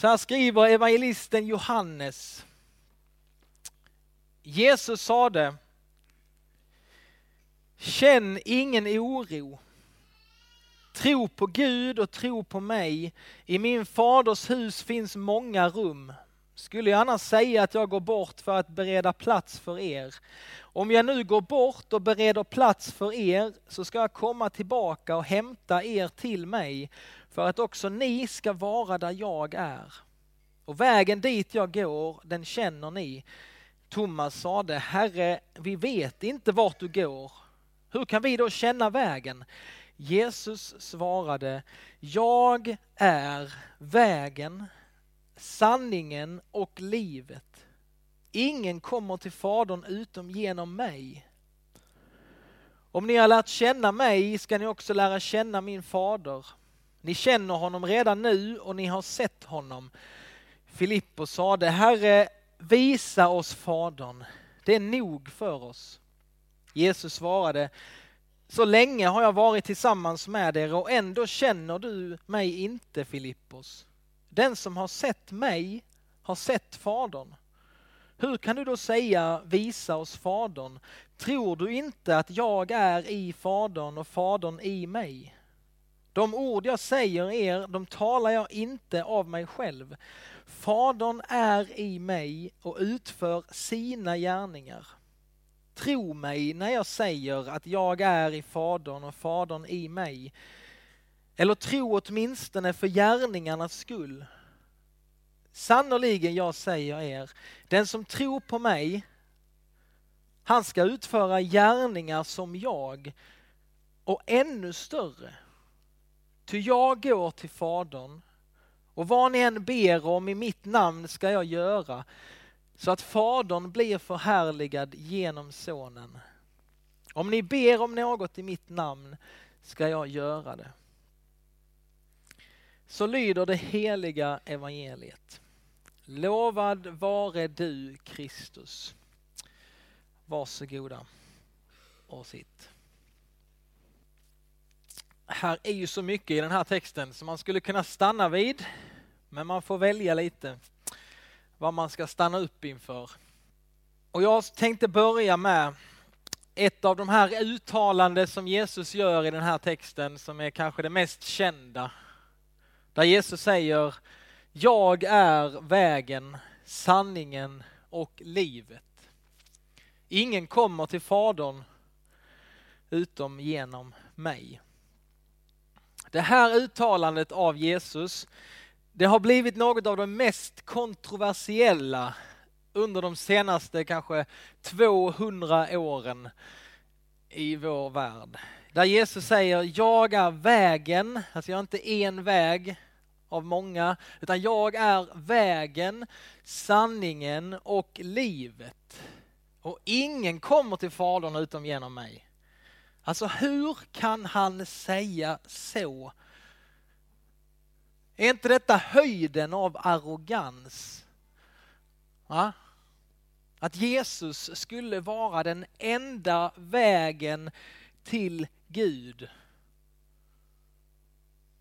Så här skriver evangelisten Johannes. Jesus sade Känn ingen oro. Tro på Gud och tro på mig. I min faders hus finns många rum. Skulle jag annars säga att jag går bort för att bereda plats för er. Om jag nu går bort och bereder plats för er så ska jag komma tillbaka och hämta er till mig för att också ni ska vara där jag är. Och vägen dit jag går, den känner ni. Thomas sade, Herre, vi vet inte vart du går. Hur kan vi då känna vägen? Jesus svarade, jag är vägen, sanningen och livet. Ingen kommer till Fadern utom genom mig. Om ni har lärt känna mig ska ni också lära känna min fader. Ni känner honom redan nu och ni har sett honom. Filippos sade, Herre, visa oss Fadern. Det är nog för oss. Jesus svarade, så länge har jag varit tillsammans med er och ändå känner du mig inte, Filippos. Den som har sett mig har sett Fadern. Hur kan du då säga visa oss Fadern? Tror du inte att jag är i Fadern och Fadern i mig? De ord jag säger er, de talar jag inte av mig själv. Fadern är i mig och utför sina gärningar. Tro mig när jag säger att jag är i Fadern och Fadern i mig. Eller tro åtminstone för gärningarnas skull. Sannerligen jag säger er, den som tror på mig, han ska utföra gärningar som jag och ännu större. Ty jag går till Fadern och vad ni än ber om i mitt namn ska jag göra så att Fadern blir förhärligad genom Sonen. Om ni ber om något i mitt namn ska jag göra det. Så lyder det heliga evangeliet. Lovad vare du Kristus. Varsågoda och sitt. Här är ju så mycket i den här texten som man skulle kunna stanna vid, men man får välja lite vad man ska stanna upp inför. Och jag tänkte börja med ett av de här uttalanden som Jesus gör i den här texten som är kanske det mest kända. Där Jesus säger Jag är vägen, sanningen och livet. Ingen kommer till Fadern utom genom mig. Det här uttalandet av Jesus det har blivit något av det mest kontroversiella under de senaste kanske 200 åren i vår värld. Där Jesus säger, jag är vägen, alltså jag är inte en väg av många, utan jag är vägen, sanningen och livet. Och ingen kommer till Fadern utom genom mig. Alltså hur kan han säga så är inte detta höjden av arrogans? Va? Att Jesus skulle vara den enda vägen till Gud.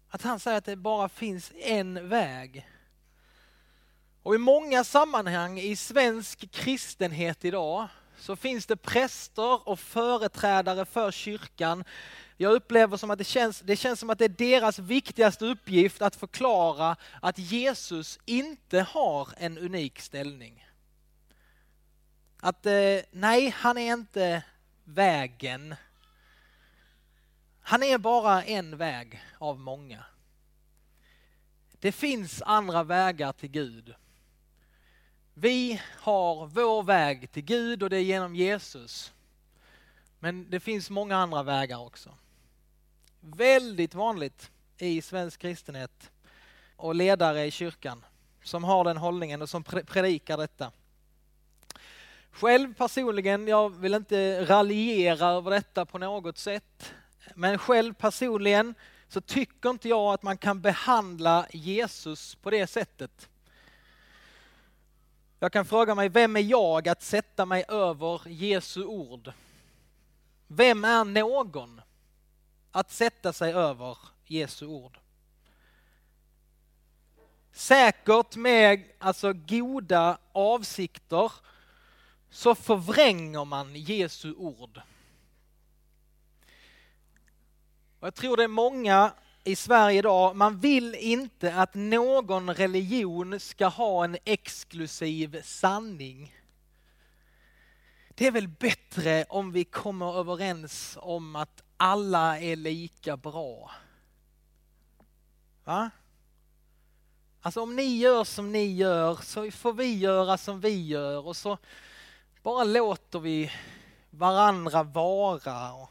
Att han säger att det bara finns en väg. Och i många sammanhang i svensk kristenhet idag så finns det präster och företrädare för kyrkan jag upplever som att det känns, det känns som att det är deras viktigaste uppgift att förklara att Jesus inte har en unik ställning. Att eh, nej, han är inte vägen. Han är bara en väg av många. Det finns andra vägar till Gud. Vi har vår väg till Gud och det är genom Jesus. Men det finns många andra vägar också. Väldigt vanligt i svensk kristenhet och ledare i kyrkan som har den hållningen och som predikar detta. Själv personligen, jag vill inte raljera över detta på något sätt, men själv personligen så tycker inte jag att man kan behandla Jesus på det sättet. Jag kan fråga mig, vem är jag att sätta mig över Jesu ord? Vem är någon att sätta sig över Jesu ord. säkert med alltså, goda avsikter, så förvränger man Jesu ord. Och jag tror det är många i Sverige idag, man vill inte att någon religion ska ha en exklusiv sanning. Det är väl bättre om vi kommer överens om att alla är lika bra. Va? Alltså om ni gör som ni gör så får vi göra som vi gör och så bara låter vi varandra vara.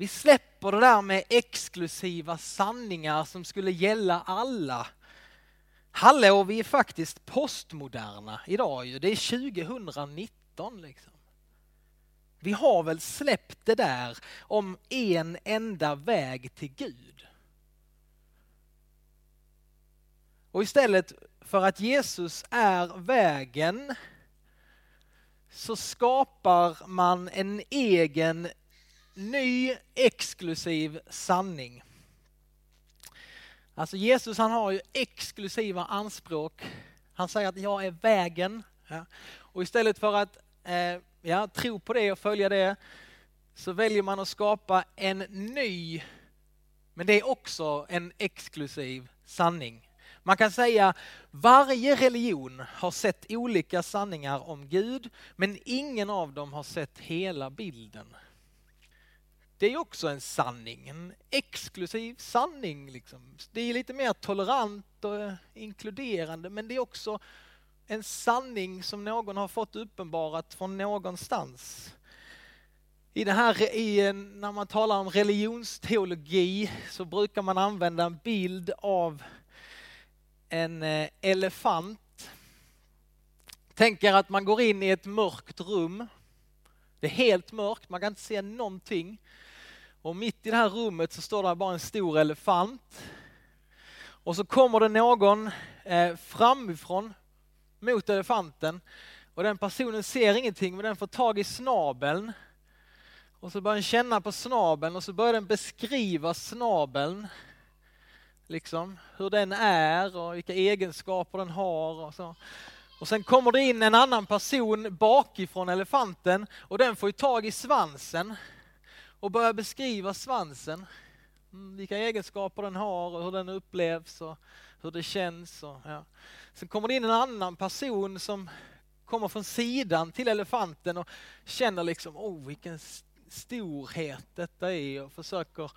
Vi släpper det där med exklusiva sanningar som skulle gälla alla. Hallå, vi är faktiskt postmoderna idag ju. Det är 2019 liksom. Vi har väl släppt det där om en enda väg till Gud. Och istället för att Jesus är vägen så skapar man en egen ny exklusiv sanning. Alltså Jesus han har ju exklusiva anspråk. Han säger att jag är vägen. Ja. Och istället för att eh, ja, tro på det och följa det så väljer man att skapa en ny, men det är också en exklusiv sanning. Man kan säga varje religion har sett olika sanningar om Gud, men ingen av dem har sett hela bilden. Det är också en sanning, en exklusiv sanning. Liksom. Det är lite mer tolerant och inkluderande, men det är också en sanning som någon har fått uppenbarat från någonstans. I det här, i, när man talar om religionsteologi så brukar man använda en bild av en elefant. elefant. Tänker att man går in i ett mörkt rum. Det är helt mörkt, man kan inte se någonting. Och mitt i det här rummet så står det bara en stor elefant. Och så kommer det någon eh, framifrån mot elefanten och den personen ser ingenting men den får tag i snabeln. Och så börjar den känna på snabeln och så börjar den beskriva snabeln liksom, hur den är och vilka egenskaper den har. Och, så. och sen kommer det in en annan person bakifrån elefanten och den får ju tag i svansen och börjar beskriva svansen. Mm, vilka egenskaper den har och hur den upplevs och hur det känns. Och, ja. Sen kommer det in en annan person som kommer från sidan till elefanten och känner liksom, oh vilken storhet detta är och försöker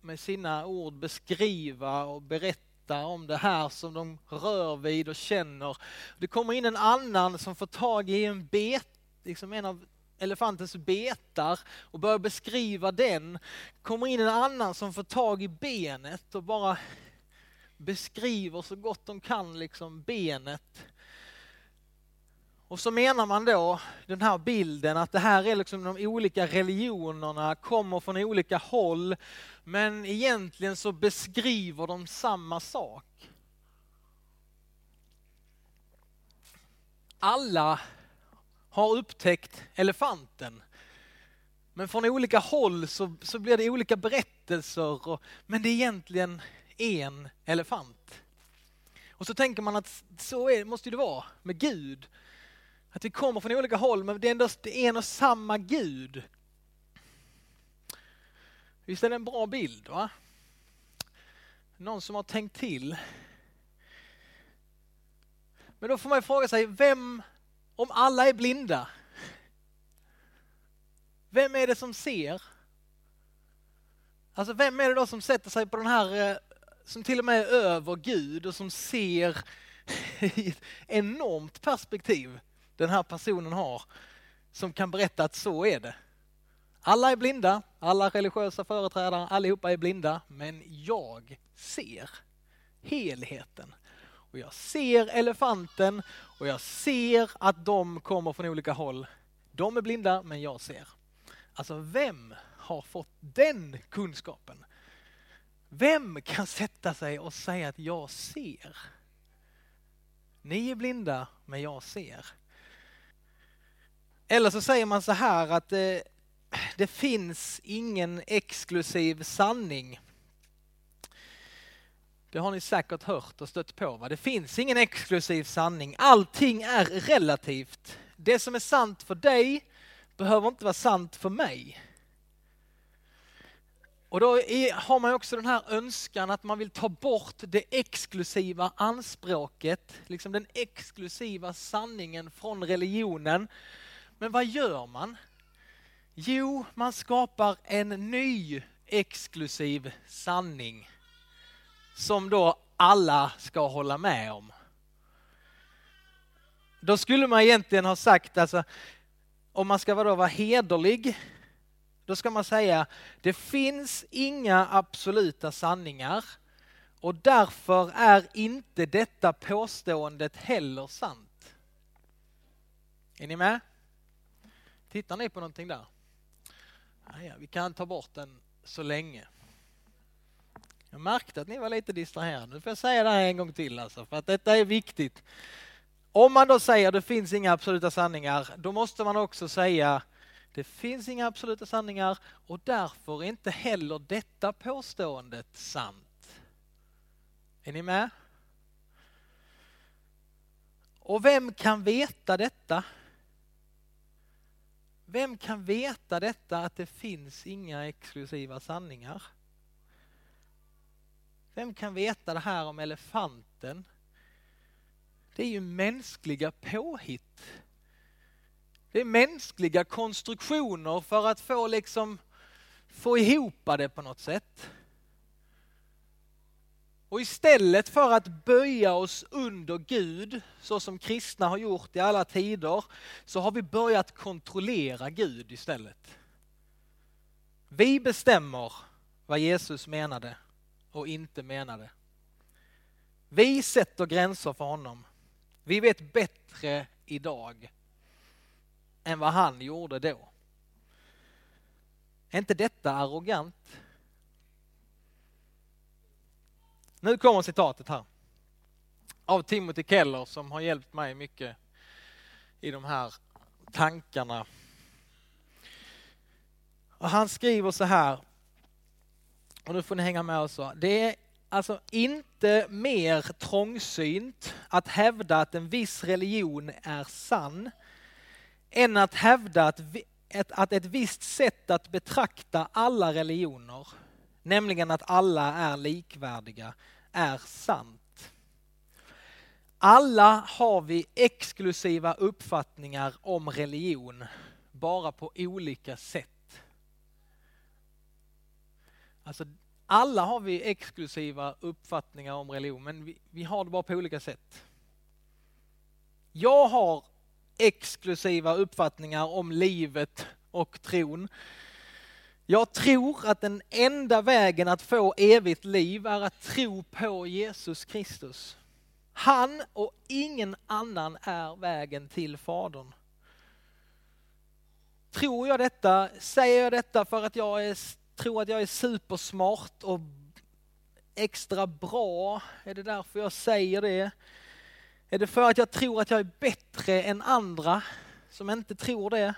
med sina ord beskriva och berätta om det här som de rör vid och känner. Det kommer in en annan som får tag i en bet, liksom en av elefantens betar och börjar beskriva den. kommer in en annan som får tag i benet och bara beskriver så gott de kan liksom benet. Och så menar man då den här bilden att det här är liksom de olika religionerna kommer från olika håll men egentligen så beskriver de samma sak. Alla har upptäckt elefanten. Men från olika håll så, så blir det olika berättelser och, men det är egentligen en elefant. Och så tänker man att så är, måste det vara med Gud. Att vi kommer från olika håll men det är ändå en och samma Gud. Visst är det en bra bild va? Någon som har tänkt till. Men då får man fråga sig, vem, om alla är blinda, vem är det som ser? Alltså vem är det då som sätter sig på den här, eh, som till och med är över Gud och som ser i ett enormt perspektiv den här personen har, som kan berätta att så är det. Alla är blinda, alla religiösa företrädare, allihopa är blinda, men jag ser helheten. Och jag ser elefanten och jag ser att de kommer från olika håll. De är blinda, men jag ser. Alltså vem har fått den kunskapen? Vem kan sätta sig och säga att jag ser? Ni är blinda, men jag ser. Eller så säger man så här att det, det finns ingen exklusiv sanning. Det har ni säkert hört och stött på. Va? Det finns ingen exklusiv sanning. Allting är relativt. Det som är sant för dig behöver inte vara sant för mig. Och då är, har man också den här önskan att man vill ta bort det exklusiva anspråket, liksom den exklusiva sanningen från religionen. Men vad gör man? Jo, man skapar en ny exklusiv sanning som då alla ska hålla med om. Då skulle man egentligen ha sagt, alltså, om man ska vara hederlig, då ska man säga det finns inga absoluta sanningar och därför är inte detta påståendet heller sant. Är ni med? Tittar ni på någonting där? Ah, ja, vi kan ta bort den så länge. Jag märkte att ni var lite distraherade. Nu får jag säga det här en gång till alltså, för att detta är viktigt. Om man då säger att det finns inga absoluta sanningar, då måste man också säga det finns inga absoluta sanningar och därför är inte heller detta påståendet sant. Är ni med? Och vem kan veta detta? Vem kan veta detta att det finns inga exklusiva sanningar? Vem kan veta det här om elefanten? Det är ju mänskliga påhitt. Det är mänskliga konstruktioner för att få liksom få ihop det på något sätt. Och istället för att böja oss under Gud, så som kristna har gjort i alla tider, så har vi börjat kontrollera Gud istället. Vi bestämmer vad Jesus menade och inte menade. Vi sätter gränser för honom. Vi vet bättre idag än vad han gjorde då. Är inte detta arrogant? Nu kommer citatet här. Av Timothy Keller som har hjälpt mig mycket i de här tankarna. Och han skriver så här, och nu får ni hänga med också. Det är alltså inte mer trångsynt att hävda att en viss religion är sann än att hävda att, ett, att ett visst sätt att betrakta alla religioner, nämligen att alla är likvärdiga, är sant. Alla har vi exklusiva uppfattningar om religion, bara på olika sätt. Alltså, alla har vi exklusiva uppfattningar om religion, men vi, vi har det bara på olika sätt. Jag har exklusiva uppfattningar om livet och tron. Jag tror att den enda vägen att få evigt liv är att tro på Jesus Kristus. Han och ingen annan är vägen till Fadern. Tror jag detta, säger jag detta för att jag är, tror att jag är supersmart och extra bra? Är det därför jag säger det? Är det för att jag tror att jag är bättre än andra som inte tror det?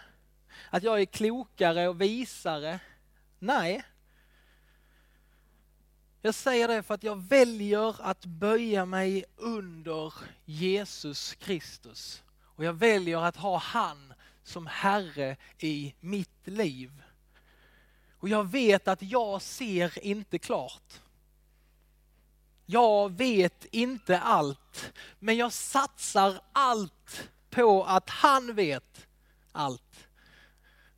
Att jag är klokare och visare? Nej. Jag säger det för att jag väljer att böja mig under Jesus Kristus. Och jag väljer att ha han som Herre i mitt liv. Och jag vet att jag ser inte klart. Jag vet inte allt, men jag satsar allt på att han vet allt.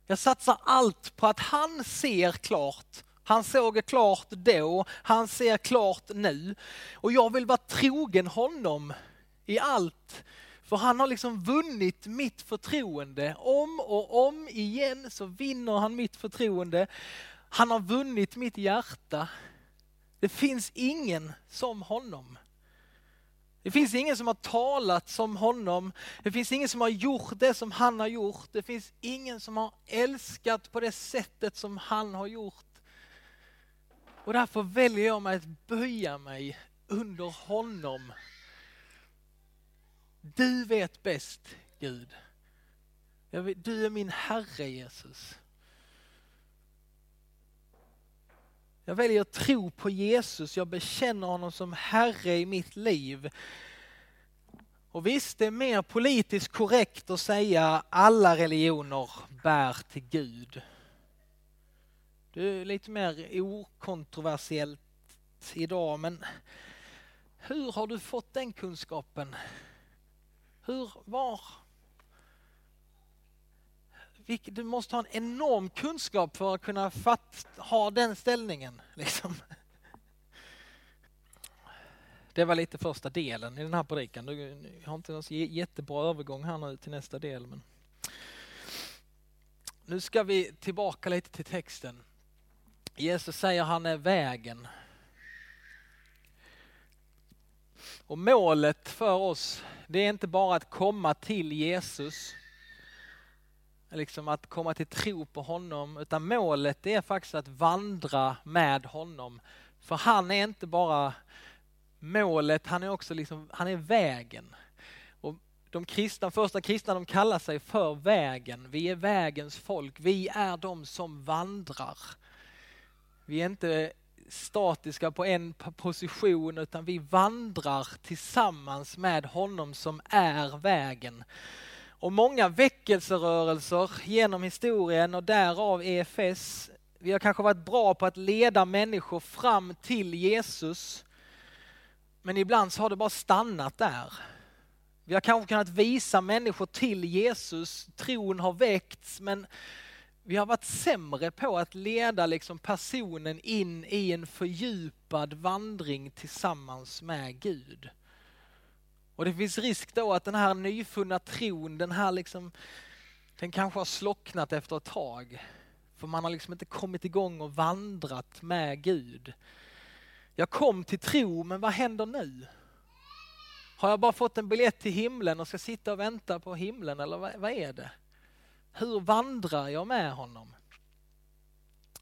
Jag satsar allt på att han ser klart. Han såg klart då, han ser klart nu. Och jag vill vara trogen honom i allt. För han har liksom vunnit mitt förtroende. Om och om igen så vinner han mitt förtroende. Han har vunnit mitt hjärta. Det finns ingen som honom. Det finns ingen som har talat som honom. Det finns ingen som har gjort det som han har gjort. Det finns ingen som har älskat på det sättet som han har gjort. Och därför väljer jag mig att böja mig under honom. Du vet bäst Gud. Du är min Herre Jesus. Jag väljer att tro på Jesus, jag bekänner honom som Herre i mitt liv. Och visst, det är mer politiskt korrekt att säga alla religioner bär till Gud. Det är lite mer okontroversiellt idag, men hur har du fått den kunskapen? Hur, var? Du måste ha en enorm kunskap för att kunna fatt, ha den ställningen. Liksom. Det var lite första delen i den här predikan. Jag har inte någon jättebra övergång här nu till nästa del. Men... Nu ska vi tillbaka lite till texten. Jesus säger han är vägen. Och målet för oss, det är inte bara att komma till Jesus, liksom att komma till tro på honom, utan målet är faktiskt att vandra med honom. För han är inte bara målet, han är också liksom, han är vägen. Och de kristna, första kristna de kallar sig för vägen. Vi är vägens folk, vi är de som vandrar. Vi är inte statiska på en position utan vi vandrar tillsammans med honom som är vägen. Och många väckelserörelser genom historien och därav EFS, vi har kanske varit bra på att leda människor fram till Jesus. Men ibland så har det bara stannat där. Vi har kanske kunnat visa människor till Jesus, tron har väckts men vi har varit sämre på att leda liksom personen in i en fördjupad vandring tillsammans med Gud. Och det finns risk då att den här nyfunna tron, den här liksom, den kanske har slocknat efter ett tag. För man har liksom inte kommit igång och vandrat med Gud. Jag kom till tro, men vad händer nu? Har jag bara fått en biljett till himlen och ska sitta och vänta på himlen eller vad, vad är det? Hur vandrar jag med honom?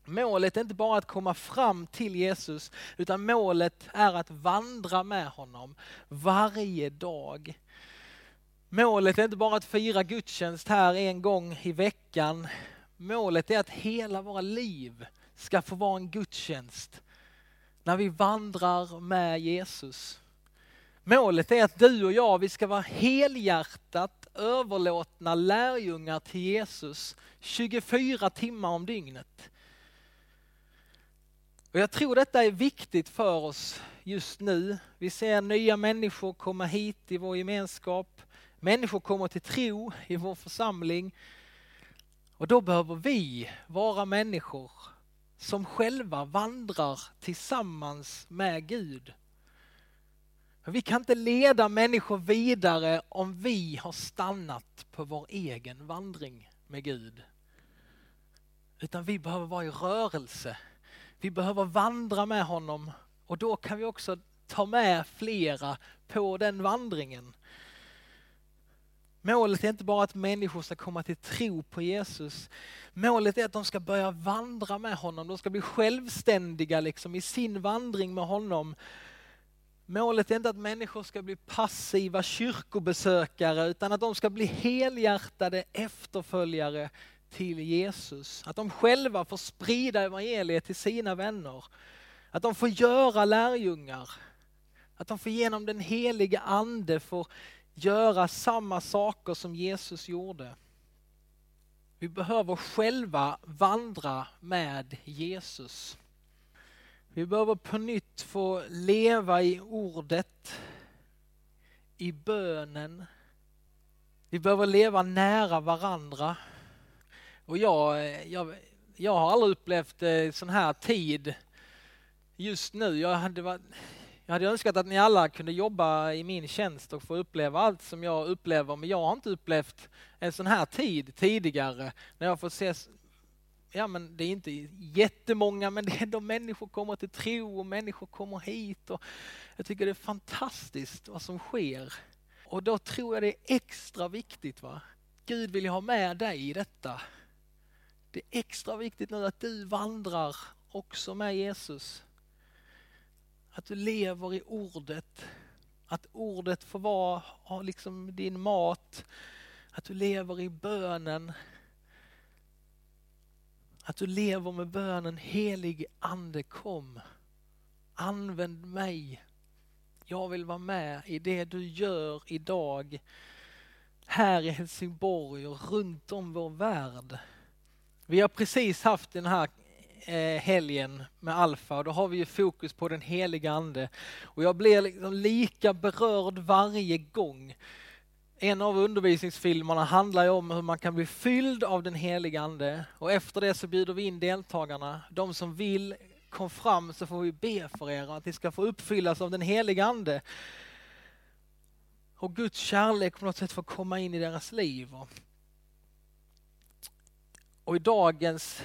Målet är inte bara att komma fram till Jesus, utan målet är att vandra med honom varje dag. Målet är inte bara att fira gudstjänst här en gång i veckan. Målet är att hela våra liv ska få vara en gudstjänst när vi vandrar med Jesus. Målet är att du och jag, vi ska vara helhjärtat överlåtna lärjungar till Jesus 24 timmar om dygnet. Och jag tror detta är viktigt för oss just nu. Vi ser nya människor komma hit i vår gemenskap. Människor kommer till tro i vår församling. Och då behöver vi vara människor som själva vandrar tillsammans med Gud vi kan inte leda människor vidare om vi har stannat på vår egen vandring med Gud. Utan vi behöver vara i rörelse. Vi behöver vandra med honom och då kan vi också ta med flera på den vandringen. Målet är inte bara att människor ska komma till tro på Jesus. Målet är att de ska börja vandra med honom. De ska bli självständiga liksom, i sin vandring med honom Målet är inte att människor ska bli passiva kyrkobesökare utan att de ska bli helhjärtade efterföljare till Jesus. Att de själva får sprida evangeliet till sina vänner. Att de får göra lärjungar. Att de får genom den heliga ande får göra samma saker som Jesus gjorde. Vi behöver själva vandra med Jesus. Vi behöver på nytt få leva i ordet, i bönen. Vi behöver leva nära varandra. Och jag, jag, jag har aldrig upplevt eh, sån här tid just nu. Jag hade, varit, jag hade önskat att ni alla kunde jobba i min tjänst och få uppleva allt som jag upplever, men jag har inte upplevt en sån här tid tidigare när jag får se ja men det är inte jättemånga men det är ändå människor kommer till tro och människor kommer hit. Och jag tycker det är fantastiskt vad som sker. Och då tror jag det är extra viktigt. va? Gud vill ju ha med dig i detta. Det är extra viktigt nu att du vandrar också med Jesus. Att du lever i ordet. Att ordet får vara liksom din mat. Att du lever i bönen att du lever med bönen helig ande kom. Använd mig. Jag vill vara med i det du gör idag här i Helsingborg och runt om vår värld. Vi har precis haft den här eh, helgen med Alfa och då har vi ju fokus på den heliga ande. Och jag blir liksom lika berörd varje gång. En av undervisningsfilmerna handlar ju om hur man kan bli fylld av den heliga ande och efter det så bjuder vi in deltagarna. De som vill kom fram så får vi be för er att ni ska få uppfyllas av den heliga ande. Och Guds kärlek på något sätt får komma in i deras liv. Och i dagens,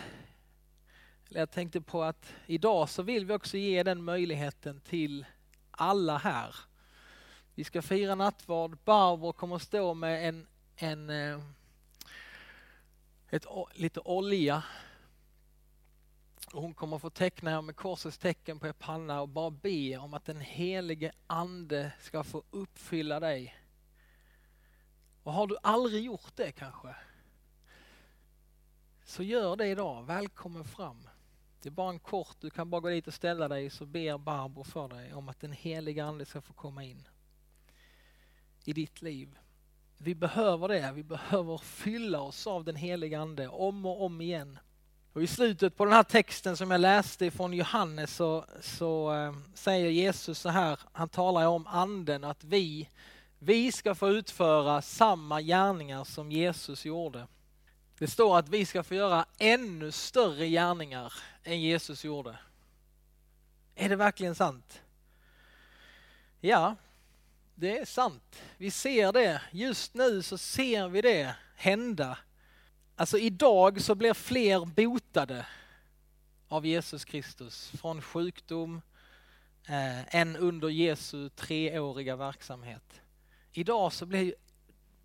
eller jag tänkte på att idag så vill vi också ge den möjligheten till alla här. Vi ska fira nattvard. Barbro kommer att stå med en, en eh, ett, lite olja. Och hon kommer att få teckna er med korsets tecken på er panna och bara be om att den helige ande ska få uppfylla dig. Och har du aldrig gjort det kanske? Så gör det idag. Välkommen fram. Det är bara en kort, du kan bara gå dit och ställa dig så ber Barbro för dig om att den heliga ande ska få komma in i ditt liv. Vi behöver det, vi behöver fylla oss av den heliga ande om och om igen. Och I slutet på den här texten som jag läste från Johannes så, så äh, säger Jesus så här, han talar om anden, att vi, vi ska få utföra samma gärningar som Jesus gjorde. Det står att vi ska få göra ännu större gärningar än Jesus gjorde. Är det verkligen sant? Ja, det är sant. Vi ser det. Just nu så ser vi det hända. Alltså idag så blir fler botade av Jesus Kristus från sjukdom eh, än under Jesu treåriga verksamhet. Idag så blir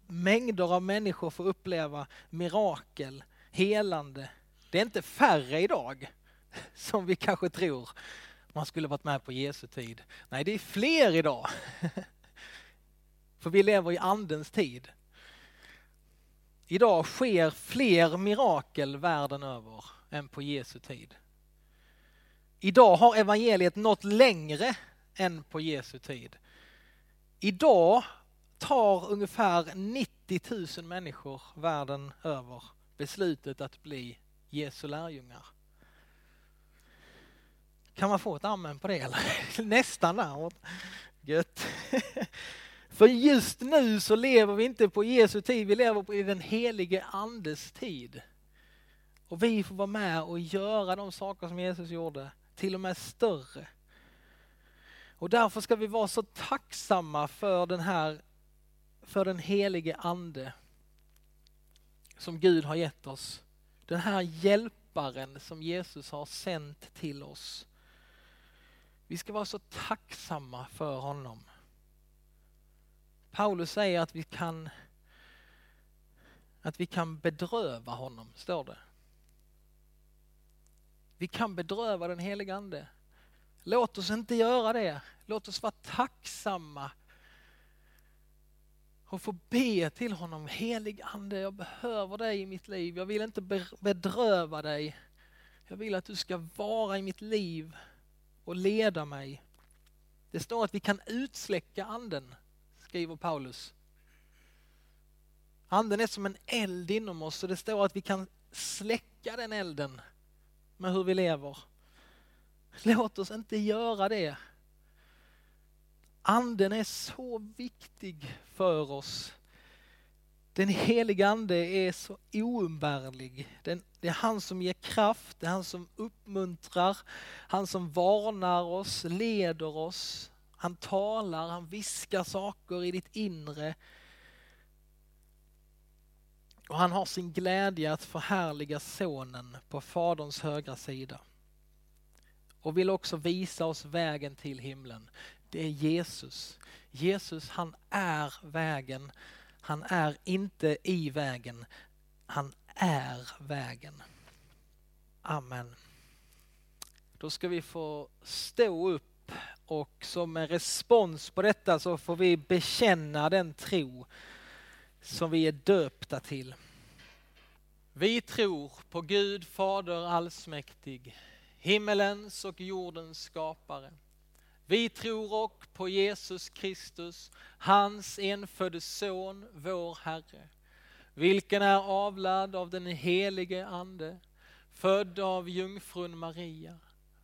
mängder av människor får uppleva mirakel, helande. Det är inte färre idag som vi kanske tror man skulle varit med på Jesu tid. Nej, det är fler idag. För vi lever i andens tid. Idag sker fler mirakel världen över än på Jesu tid. Idag har evangeliet nått längre än på Jesu tid. Idag tar ungefär 90 000 människor världen över beslutet att bli Jesu lärjungar. Kan man få ett amen på det eller? Nästan där. Gött. För just nu så lever vi inte på Jesu tid, vi lever i den helige andes tid. Och vi får vara med och göra de saker som Jesus gjorde, till och med större. Och därför ska vi vara så tacksamma för den här, för den helige ande som Gud har gett oss. Den här hjälparen som Jesus har sänt till oss. Vi ska vara så tacksamma för honom. Paulus säger att vi kan att vi kan bedröva honom, står det. Vi kan bedröva den helige Ande. Låt oss inte göra det. Låt oss vara tacksamma och få be till honom. Helig Ande, jag behöver dig i mitt liv. Jag vill inte bedröva dig. Jag vill att du ska vara i mitt liv och leda mig. Det står att vi kan utsläcka anden skriver Paulus. Anden är som en eld inom oss och det står att vi kan släcka den elden med hur vi lever. Låt oss inte göra det. Anden är så viktig för oss. Den heliga ande är så oumbärlig. det är han som ger kraft, det är han som uppmuntrar, han som varnar oss, leder oss, han talar, han viskar saker i ditt inre. Och han har sin glädje att förhärliga sonen på faderns högra sida. Och vill också visa oss vägen till himlen. Det är Jesus. Jesus han är vägen. Han är inte i vägen. Han är vägen. Amen. Då ska vi få stå upp upp och som en respons på detta så får vi bekänna den tro som vi är döpta till. Vi tror på Gud Fader allsmäktig, himmelens och jordens skapare. Vi tror också på Jesus Kristus, hans enfödde son, vår Herre, vilken är avlad av den helige Ande, född av jungfrun Maria,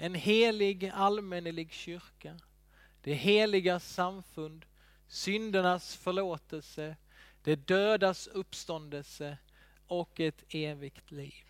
en helig allmännelig kyrka, det heliga samfund, syndernas förlåtelse, det dödas uppståndelse. Och ett evigt liv.